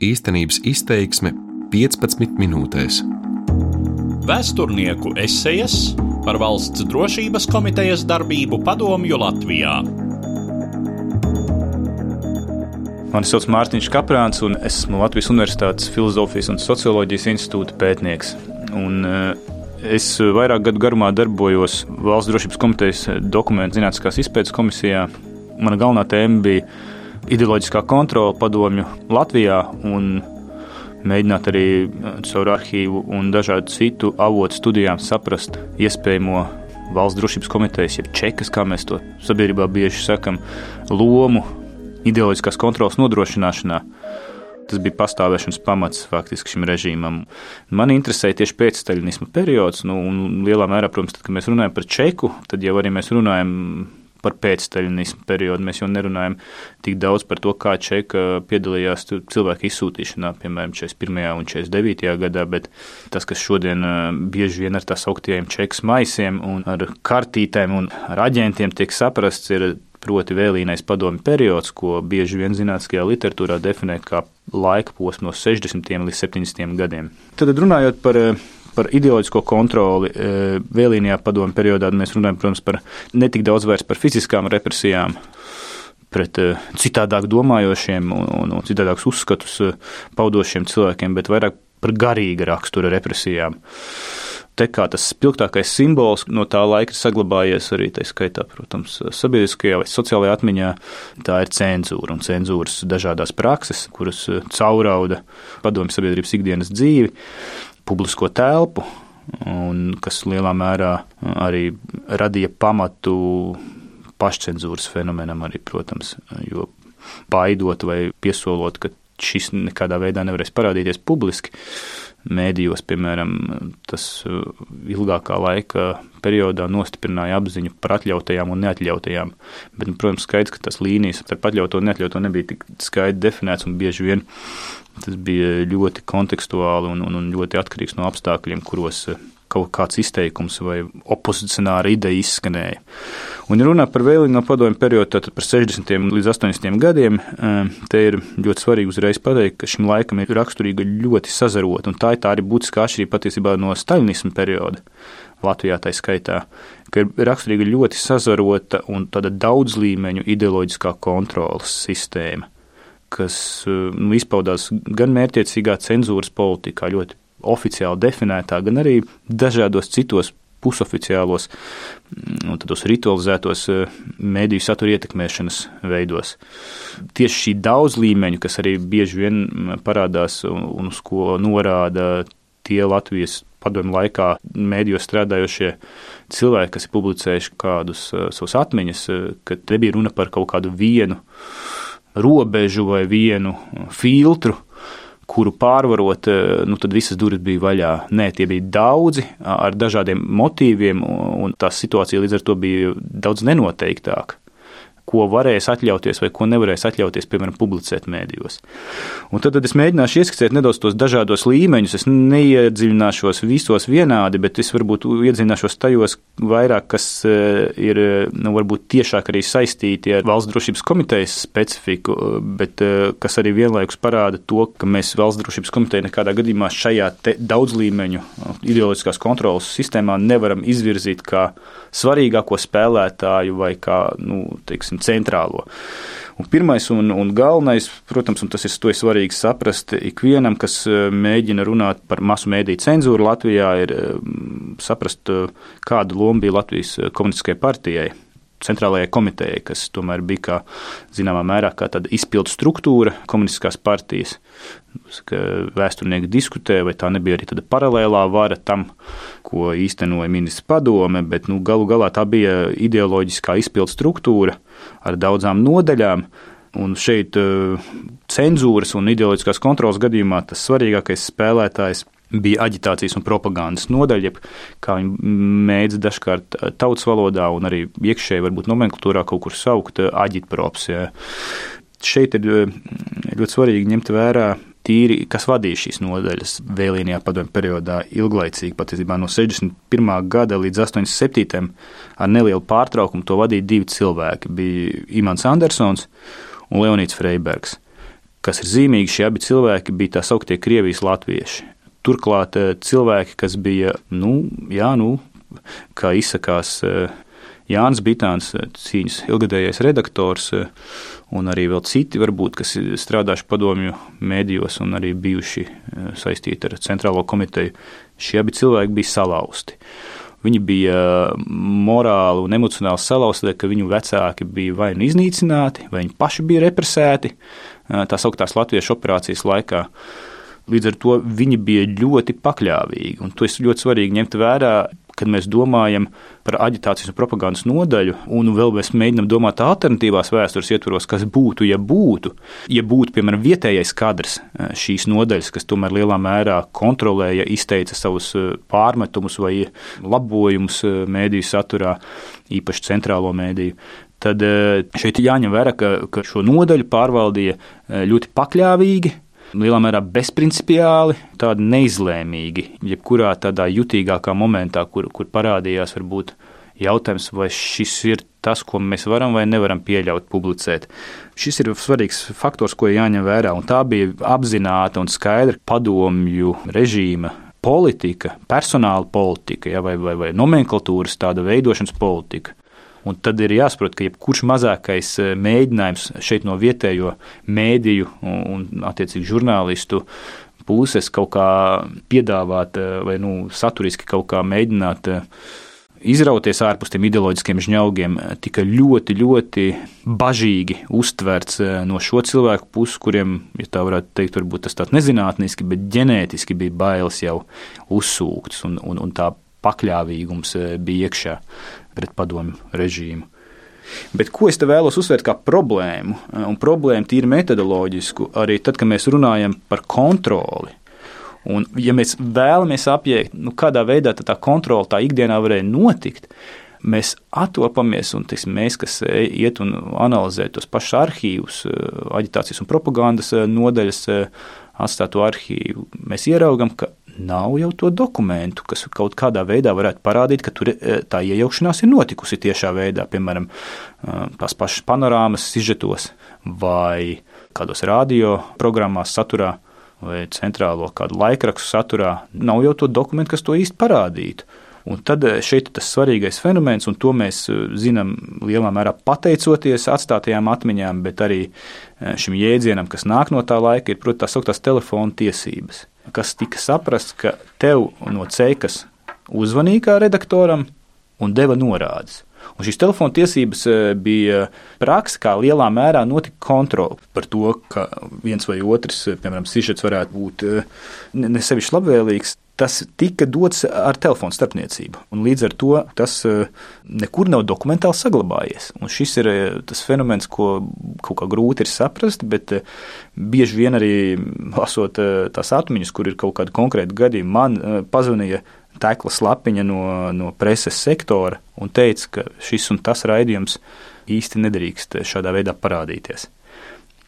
Īstenības izteiksme 15 minūtēs. Vēsturnieku esejas par valsts drošības komitejas darbību padomju Latvijā. Mani sauc Mārtiņš Kaprāns, un es esmu Latvijas Universitātes Filozofijas un Socioloģijas institūta pētnieks. Un, eh, es vairāk gadu garumā darbojos Valsts drošības komitejas dokumentu zinātniskās izpētes komisijā. Mana galvenā tēma bija ideoloģiskā kontrole padomju Latvijā un mēģināt arī uh, caur arhīvu un dažādu citu avotu studijām saprast iespējamo valsts drošības komitejas, jeb čekas, kā mēs to sabiedrībā bieži sakam, lomu ideoloģiskās kontrolas nodrošināšanā. Tas bija pastāvēšanas pamats faktiski šim režīmam. Man interesēja tieši pēcstaļinisma periods, nu, un lielā mērā, protams, tad, kad mēs runājam par čeku, tad jau arī mēs runājam par pēcstaļinismu periodu. Mēs jau nerunājam tik daudz par to, kā Čeka piedalījās cilvēku izsūtīšanā, piemēram, 41. un 49. gadā, bet tas, kas šodien bieži vien ar tā sauktiem čekas maisiem un ar kartītēm un ar aģentiem tiek saprasts, ir proti vēlīnais padomi periods, ko bieži vien zinātniskajā literatūrā definē kā laika posms no 60. līdz 70. gadiem. Tad runājot par par ideoloģisko kontroli e, vēlīnijā padomu periodā mēs runājam, protams, par netik daudz vairs par fiziskām represijām pret e, citādāk domājošiem un, un, un citādākus uzskatus e, paudošiem cilvēkiem, bet vairāk par garīga rakstura represijām. Te kā tas spilgtākais simbols no tā laika ir saglabājies arī tā skaitā, protams, sabiedriskajā vai sociālajā atmiņā, tā ir cenzūra un cenzūras dažādās prakses, kuras caurauda padomju sabiedrības ikdienas dzīvi publisko telpu, un kas lielā mērā arī radīja pamatu pašcensūras fenomenam, arī, protams, jo baidot vai piesolot, ka šis nekādā veidā nevarēs parādīties publiski. Mēdījos, piemēram, tas ilgākā laika periodā nostiprināja apziņu par atļautajām un neatļautajām. Bet, nu, protams, skaidrs, ka tas līnijas starp atļautu un neatļautu nebija tik skaidri definēts un bieži vien Tas bija ļoti kontekstuāli un, un, un ļoti atkarīgs no apstākļiem, kuros eh, kaut kāds izteikums vai opozicionāra ideja izskanēja. Un, ja runā par vēlīgu no padomju periodu, tad par 60. līdz 80. gadiem, eh, te ir ļoti svarīgi uzreiz pateikt, ka šim laikam ir raksturīga ļoti sazarota, un tā ir tā arī būtiskā atšķirība patiesībā no staļinisma perioda. Latvijā tā skaitā, ka ir raksturīga ļoti sazarota un tāda daudz līmeņu ideoloģiskā kontrolas sistēma kas eh, nu, izpaudās gan mērķiecīgā cenzūras politikā, ļoti oficiāli definētā, gan arī dažādos citos pusoficiālos, nu, tādos ritualizētos eh, mediju satura ietekmēšanas veidos. Tieši šī daudz līmeņu, kas arī bieži vien mm, parādās un uz ko norāda tie Latvijas padomju laikā mēdījos strādājošie cilvēki, kas ir publicējuši kādus uh, savus atmiņas, uh, ka nebija runa par kaut kādu vienu robežu vai vienu filtru, kuru pārvarot, eh, nu, tad visas durvis bija vaļā. Nē, tie bija daudzi ar dažādiem motīviem, un tā situācija līdz ar to bija daudz nenoteiktāka ko varēs atļauties vai ko nevarēs atļauties, piemēram, publicēt mēdījos. Un tad, tad es mēģināšu ieskicēt nedaudz tos dažādos līmeņus. Es neiedziļināšos visos vienādi, bet es varbūt iedziļināšos tajos vairāk, kas eh, ir nu, varbūt tiešāk arī saistīti ar valsts drošības komitejas specifiku, bet eh, kas arī vienlaikus parāda to, ka mēs valsts drošības komiteja nekādā gadījumā šajā daudz līmeņu ideoloģiskās kontrolas sistēmā nevaram izvirzīt kā svarīgāko spēlētāju vai kā, nu, teiksim, centrālo. Un pirmais un, un galvenais, protams, un tas ir, ir svarīgi saprast ikvienam, kas e, mēģina runāt par masu mēdīju cenzūru Latvijā, ir e, saprast, e, kāda loma bija Latvijas komunistiskajai partijai centrālajai komitejai, kas tomēr bija kā, zināmā mērā kā tāda izpildu struktūra komunistiskās partijas. Vēsturnieki diskutē, vai tā nebija arī tāda paralēlā vara tam, ko īstenoja ministrs padome, bet nu, galu galā tā bija ideoloģiskā izpildu struktūra ar daudzām nodaļām. Un šeit cenzūras un ideoloģiskās kontrolas gadījumā tas svarīgākais spēlētājs bija aģitācijas un propagandas nodaļa, kā viņi mēdz dažkārt tautas valodā un arī iekšēji varbūt nomenklatūrā kaut kur saukt aģitprops. Ja. Šeit ir ļoti svarīgi ņemt vērā tīri, kas vadīja šīs nodaļas vēlīnijā padomju periodā ilglaicīgi, patiesībā no 61. gada līdz 87. ar nelielu pārtraukumu to vadīja divi cilvēki. Bija Imants Andersons un Leonīts Freibergs Kas ir zīmīgi, šie abi cilvēki bija tā sauktie Krievijas latvieši. Turklāt cilvēki, kas bija, nu, jā, nu, kā izsakās Jānis Bitāns, cīņas ilgadējais redaktors, un arī vēl citi, varbūt, kas strādājuši padomju mēdījos un arī bijuši saistīti ar centrālo komiteju, šie abi cilvēki bija salauzti. Viņi bija morāli un emocionāli salauzti, ka viņu vecāki bija vai nu iznīcināti, vai viņi paši bija represēti tā sauktās latviešu operācijas laikā. Līdz ar to viņi bija ļoti pakļāvīgi, un to ir ļoti svarīgi ņemt vērā, kad mēs domājam par aģitācijas un propagandas nodaļu, un vēl mēs mēģinām domāt alternatīvās vēstures ietvaros, kas būtu, ja būtu, ja būtu, piemēram, vietējais kadrs šīs nodaļas, kas tomēr lielā mērā kontrolēja, izteica savus pārmetumus vai labojumus mēdīju saturā, īpaši centrālo mēdīju tad šeit jāņem vērā, ka, ka šo nodaļu pārvaldīja ļoti pakļāvīgi, lielā mērā bezprincipiāli, tādi neizlēmīgi, jebkurā tādā jutīgākā momentā, kur, kur parādījās varbūt jautājums, vai šis ir tas, ko mēs varam vai nevaram pieļaut publicēt. Šis ir svarīgs faktors, ko jāņem vērā, un tā bija apzināta un skaidra padomju režīma politika, personāla politika ja, vai, vai, vai nomenklatūras tāda veidošanas politika. Un tad ir jāsaprot, ka jebkurš mazākais eh, mēģinājums šeit no vietējo mēdīju un, attiecīgi, žurnālistu puses kaut kā piedāvāt eh, vai nu, saturiski kaut kā mēģināt eh, izrauties ārpus tiem ideoloģiskiem žņaugiem, tika ļoti, ļoti bažīgi uztverts no šo cilvēku puses, kuriem, ja tā varētu teikt, varbūt tas tāds nezinātniski, bet ģenētiski bija bailes jau uzsūktas un, un, un tā pakļāvīgums bija iekšā pret padomu režīmu. Bet ko es te vēlos uzsvērt kā problēmu, un problēmu tīri metodoloģisku, arī tad, kad mēs runājam par kontroli. Un, ja mēs vēlamies apiet, nu, kādā veidā tā kontrole tā ikdienā varēja notikt, mēs attopamies, un tiksim, mēs, kas iet un analizē tos pašus arhīvus, aģitācijas un propagandas nodaļas atstāto arhīvu, mēs ieraugam, ka nav jau to dokumentu, kas kaut kādā veidā varētu parādīt, ka tur e, tā iejaukšanās ir notikusi tiešā veidā, piemēram, e, tās pašas panorāmas sižetos vai kādos radio programmās saturā vai centrālo kādu laikrakstu saturā. Nav jau to dokumentu, kas to īsti parādītu. Un tad e, šeit ir tas svarīgais fenomens, un to mēs zinām lielā mērā pateicoties atstātajām atmiņām, bet arī šim jēdzienam, kas nāk no tā laika, ir, protams, tā sauktās telefona tiesības kas tika saprasts, ka tev no cekas uzvanīja kā redaktoram un deva norādes. Un šīs telefona tiesības e, bija praksa, kā lielā mērā notika kontrole par to, ka viens vai otrs, e, piemēram, sižets varētu būt e, ne sevišķi labvēlīgs tas tika dots ar telefonu starpniecību. Līdz ar to tas eh, nekur nav dokumentāli saglabājies. Un šis ir eh, tas fenomens, ko kaut kā grūti ir saprast, bet eh, bieži vien arī lasot tās atmiņas, kur ir kaut kādi konkrēti gadījumi, man pazvanīja Tekla Slapiņa no, no preses sektora un teica, ka šis un tas raidījums īsti nedrīkst šādā veidā parādīties.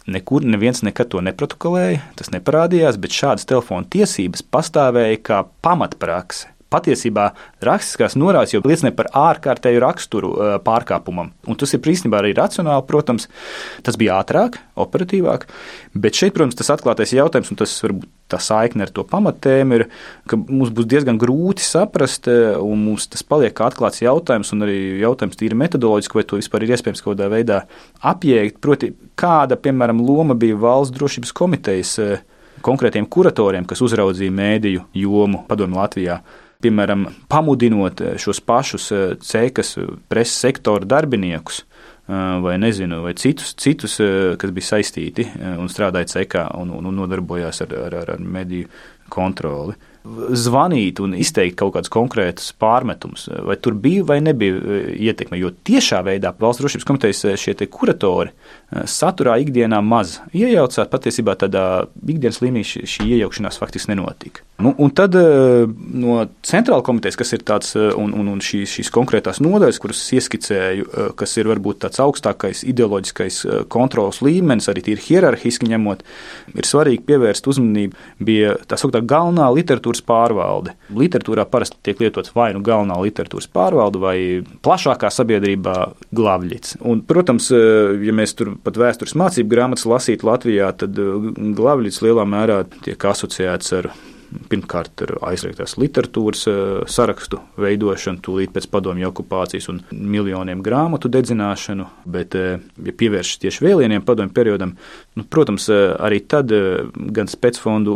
Nekur neviens nekad to neprotokolēja, tas neparādījās, bet šādas telefona tiesības pastāvēja kā pamatprakse. Patiesībā rakstiskās norādes jau liecina par ārkārtēju raksturu pārkāpumam. Un tas ir īstenībā arī racionāli, protams, tas bija ātrāk, operatīvāk, bet šeit, protams, tas atklātais jautājums, un tas varbūt tā saikne ar to pamatēmu ir, ka mums būs diezgan grūti saprast, e, un mums tas paliek kā atklāts jautājums, un arī jautājums tīri metodoloģiski, vai to vispār ir iespējams kaut kādā veidā apjēgt. Proti, kāda, piemēram, loma bija valsts drošības komitejas e, konkrētiem kuratoriem, kas uzraudzīja mēdīju jomu padomu Latvijā. Piemēram, pamudinot e, šos pašus cekas preses sektora darbiniekus vai nezinu, vai citus, citus kas bija saistīti un strādāja cekā un, un nodarbojās ar, ar, ar mediju kontroli. Zvanīt un izteikt kaut kādus konkrētus pārmetumus, vai tur bija vai nebija ietekme. Jo tiešā veidā valsts drošības komitejas šie kuratori saturā ikdienā maz iejaucās. Patiesībā tādā ikdienas līmenī šī, šī iejaukšanās faktiski nenotika. Nu, un tad eh, no centrāla komitejas, kas ir tāds eh, un, un, un šīs, šīs konkrētās nodaļas, kuras ieskicēju, eh, kas ir varbūt tāds augstākais ideoloģiskais kontrols līmenis, arī ir hierarhiski ņemot, ir svarīgi pievērst uzmanību, bija tā sauktā galvenā literatūras pārvalde. Literatūrā parasti tiek lietots vai nu galvenā literatūras pārvalde, vai plašākā sabiedrībā glavļits. Un, protams, ja mēs tur pat vēstures mācību grāmatas lasītu Latvijā, tad glavļits lielā mērā tiek asociēts ar pirmkārt ar aizliegtās literatūras eh, sarakstu veidošanu, tūlīt pēc padomju okupācijas un miljoniem grāmatu dedzināšanu, bet, eh, ja pievēršas tieši vēlieniem padomju periodam, nu, protams, eh, arī tad gan specfondu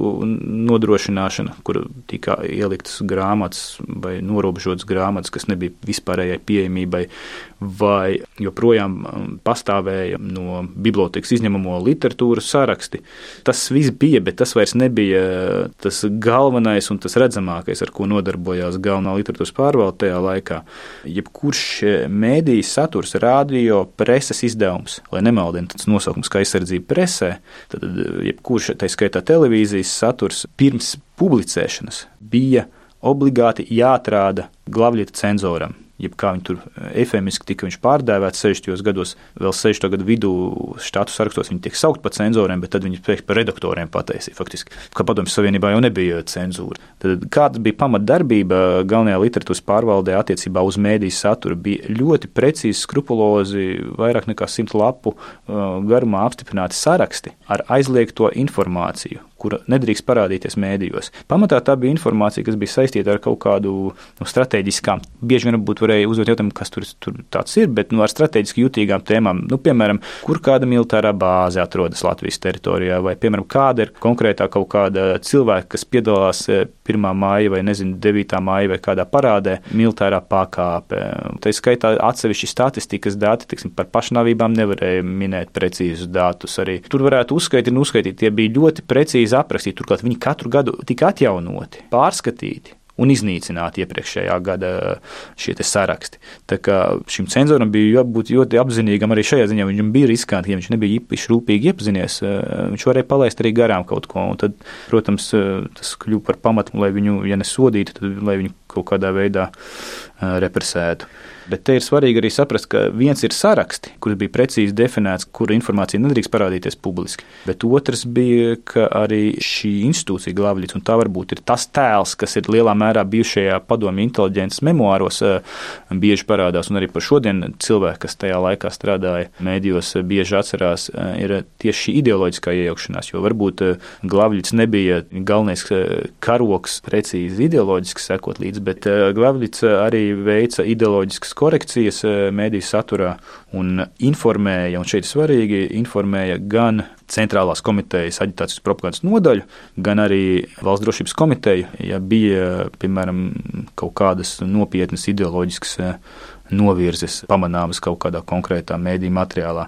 nodrošināšana, kur tika ieliktas grāmatas vai norobežotas grāmatas, kas nebija vispārējai pieejamībai, vai joprojām um, pastāvēja no bibliotekas izņemamo literatūras saraksti. Tas viss bija, bet tas vairs nebija tas galvenais un tas redzamākais, ar ko nodarbojās galvenā literatūras pārvalde tajā laikā. Jebkurš mēdījis saturs, radio, preses izdevums, lai nemaldina tāds nosaukums kā aizsardzība presē, tad jebkurš, tā skaitā televīzijas saturs, pirms publicēšanas bija obligāti jāatrāda glavļieta cenzoram jeb kā viņi tur eh, efemiski tika pārdēvēti 60. gados, vēl 60. gadu vidū štatu sarakstos viņi tiek saukt par cenzoriem, bet tad viņi pēkšņi par redaktoriem pateica. Faktiski, ka Padomju Savienībā jau nebija cenzūra. Tad kāda bija pamatdarbība galvenajā literatūras pārvaldē attiecībā uz mēdīs saturu? Bija ļoti precīzi, skrupulozi, vairāk nekā simt lapu uh, garumā apstiprināti saraksti ar aizliegto informāciju kura nedrīkst parādīties mēdījos. Pamatā tā bija informācija, kas bija saistīta ar kaut kādu nu, strateģiskām, bieži vien būtu varēja uzdot jautājumu, kas tur, tur tāds ir, bet nu, ar strateģiski jutīgām tēmām. Nu, piemēram, kur kāda militārā bāze atrodas Latvijas teritorijā, vai, piemēram, kāda ir konkrētā kaut kāda cilvēka, kas piedalās 1. Eh, māja vai, nezinu, 9. māja vai kādā parādē, militārā pakāpe. Tā skaitā atsevišķi statistikas dati, tiksim, par pašnāvībām nevarēja minēt precīzus datus. Arī tur varētu uzskaitīt un uzskaitīt, tie bija ļoti precīzi aprakstīti. Turklāt viņi katru gadu tika atjaunoti, pārskatīti un iznīcināt iepriekšējā gada šie saraksti. Tā kā šim cenzoram bija jābūt ļoti apzinīgam arī šajā ziņā. Viņam bija riskanti, ja viņš nebija īpaši rūpīgi iepazinies, eh, viņš varēja palaist arī garām kaut ko. Un tad, protams, eh, tas kļuva par pamatu, lai viņu, ja nesodītu, tad lai viņu kaut kādā veidā represētu. Bet te ir svarīgi arī saprast, ka viens ir saraksti, kur bija precīzi definēts, kura informācija nedrīkst parādīties publiski. Bet otrs bija, ka arī šī institūcija glābļus, un tā varbūt ir tas tēls, kas ir lielā mērā bijušajā padomju inteliģences memoāros, bieži parādās, un arī par šodien cilvēki, kas tajā laikā strādāja mēdījos, bieži atcerās, ir tieši šī ideoloģiskā iejaukšanās, jo varbūt glābļus nebija galvenais karoks precīzi ideoloģiski sekot līdzi, bet glābļus arī veica ideoloģiskas korekcijas eh, mēdīju saturā un informēja, un šeit svarīgi, informēja gan Centrālās komitejas aģitācijas propagandas nodaļu, gan arī Valsts drošības komiteju, ja bija, piemēram, kaut kādas nopietnas ideoloģiskas eh, novirzes pamanāmas kaut kādā konkrētā mēdī materiālā.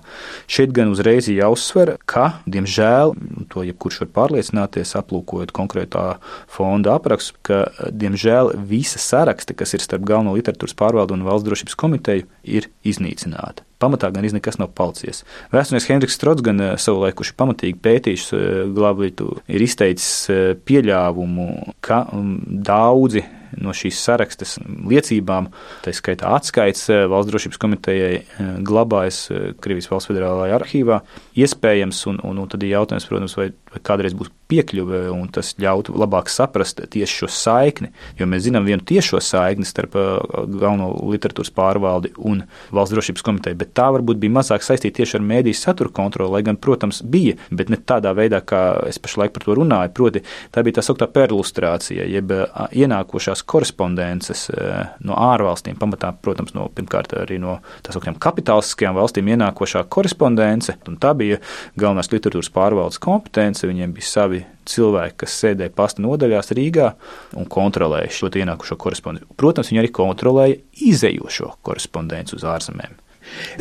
Šeit gan uzreiz jāuzsver, ka, diemžēl, to jebkurš var pārliecināties, aplūkojot konkrētā fonda aprakstu, ka, diemžēl, visa saraksta, kas ir starp galveno literatūras pārvaldu un valsts drošības komiteju, ir iznīcināta. Pamatā gan nekas nav palicis. Vēsturnieks Henriks Strods, gan eh, savulaik, kurš ir pamatīgi pētījis eh, glābītu, ir izteicis eh, pieļāvumu, ka mm, daudzi no šīs sarakstas liecībām, tā skaitā atskaits valsts drošības komitejai, glabājas Krievijas valsts federālajā arhīvā. Iespējams, un, un, un tad ir jautājums, protams, vai, vai kādreiz būs piekļuve, un tas ļautu labāk saprast tieši šo saikni. Jo mēs zinām vienu tiešo saikni starp galveno literatūras pārvaldi un valsts drošības komiteju, bet tā varbūt bija mazāk saistīta tieši ar mēdīju satura kontroli, lai gan, protams, bija, bet ne tādā veidā, kā es pašlaik par to runāju. Proti, tā bija tā sauktā perlustrācija, jeb ienākošās korespondences no ārvalstīm, pamatā, protams, no, pirmkārt arī no tā sauktām kapitālistiskajām valstīm ienākošā korespondence, un tā bija galvenās literatūras pārvaldes kompetence, viņiem bija savi cilvēki, kas sēdēja pasta nodaļās Rīgā un kontrolēja šo ienākušo korespondenci. Protams, viņi arī kontrolēja izējošo korespondenci uz ārzemēm.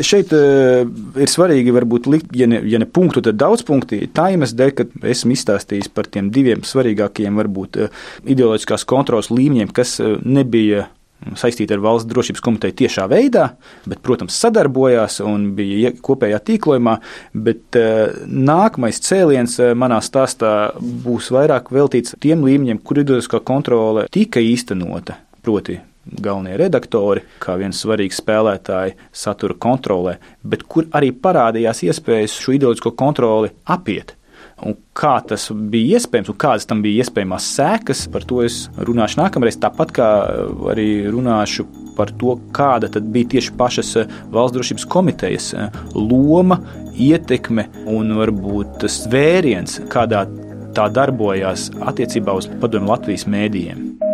Šeit uh, ir svarīgi, varbūt, likt, ja ne, ja ne punktu, tad daudz punktu. Tā iemesla dēļ, ka esmu izstāstījis par tiem diviem svarīgākajiem, varbūt, uh, ideoloģiskās kontrolas līmeņiem, kas uh, nebija saistīti ar valsts drošības komiteju tiešā veidā, bet, protams, sadarbojās un bija kopējā tīklojumā. Bet uh, nākamais cēliens uh, manā stāstā būs vairāk veltīts tiem līmeņiem, kur ideoloģiskā kontrole tika īstenota. Proti, galvenie redaktori, kā viens svarīgs spēlētāji satura kontrolē, bet kur arī parādījās iespējas šo ideoloģisko kontroli apiet. Un kā tas bija iespējams, un kādas tam bija iespējamās sekas, par to es runāšu nākamreiz. Tāpat kā arī runāšu par to, kāda bija tieši pašas valsts drošības komitejas loma, ietekme un varbūt tas vēriens, kādā tā darbojās attiecībā uz padomu Latvijas mēdījiem.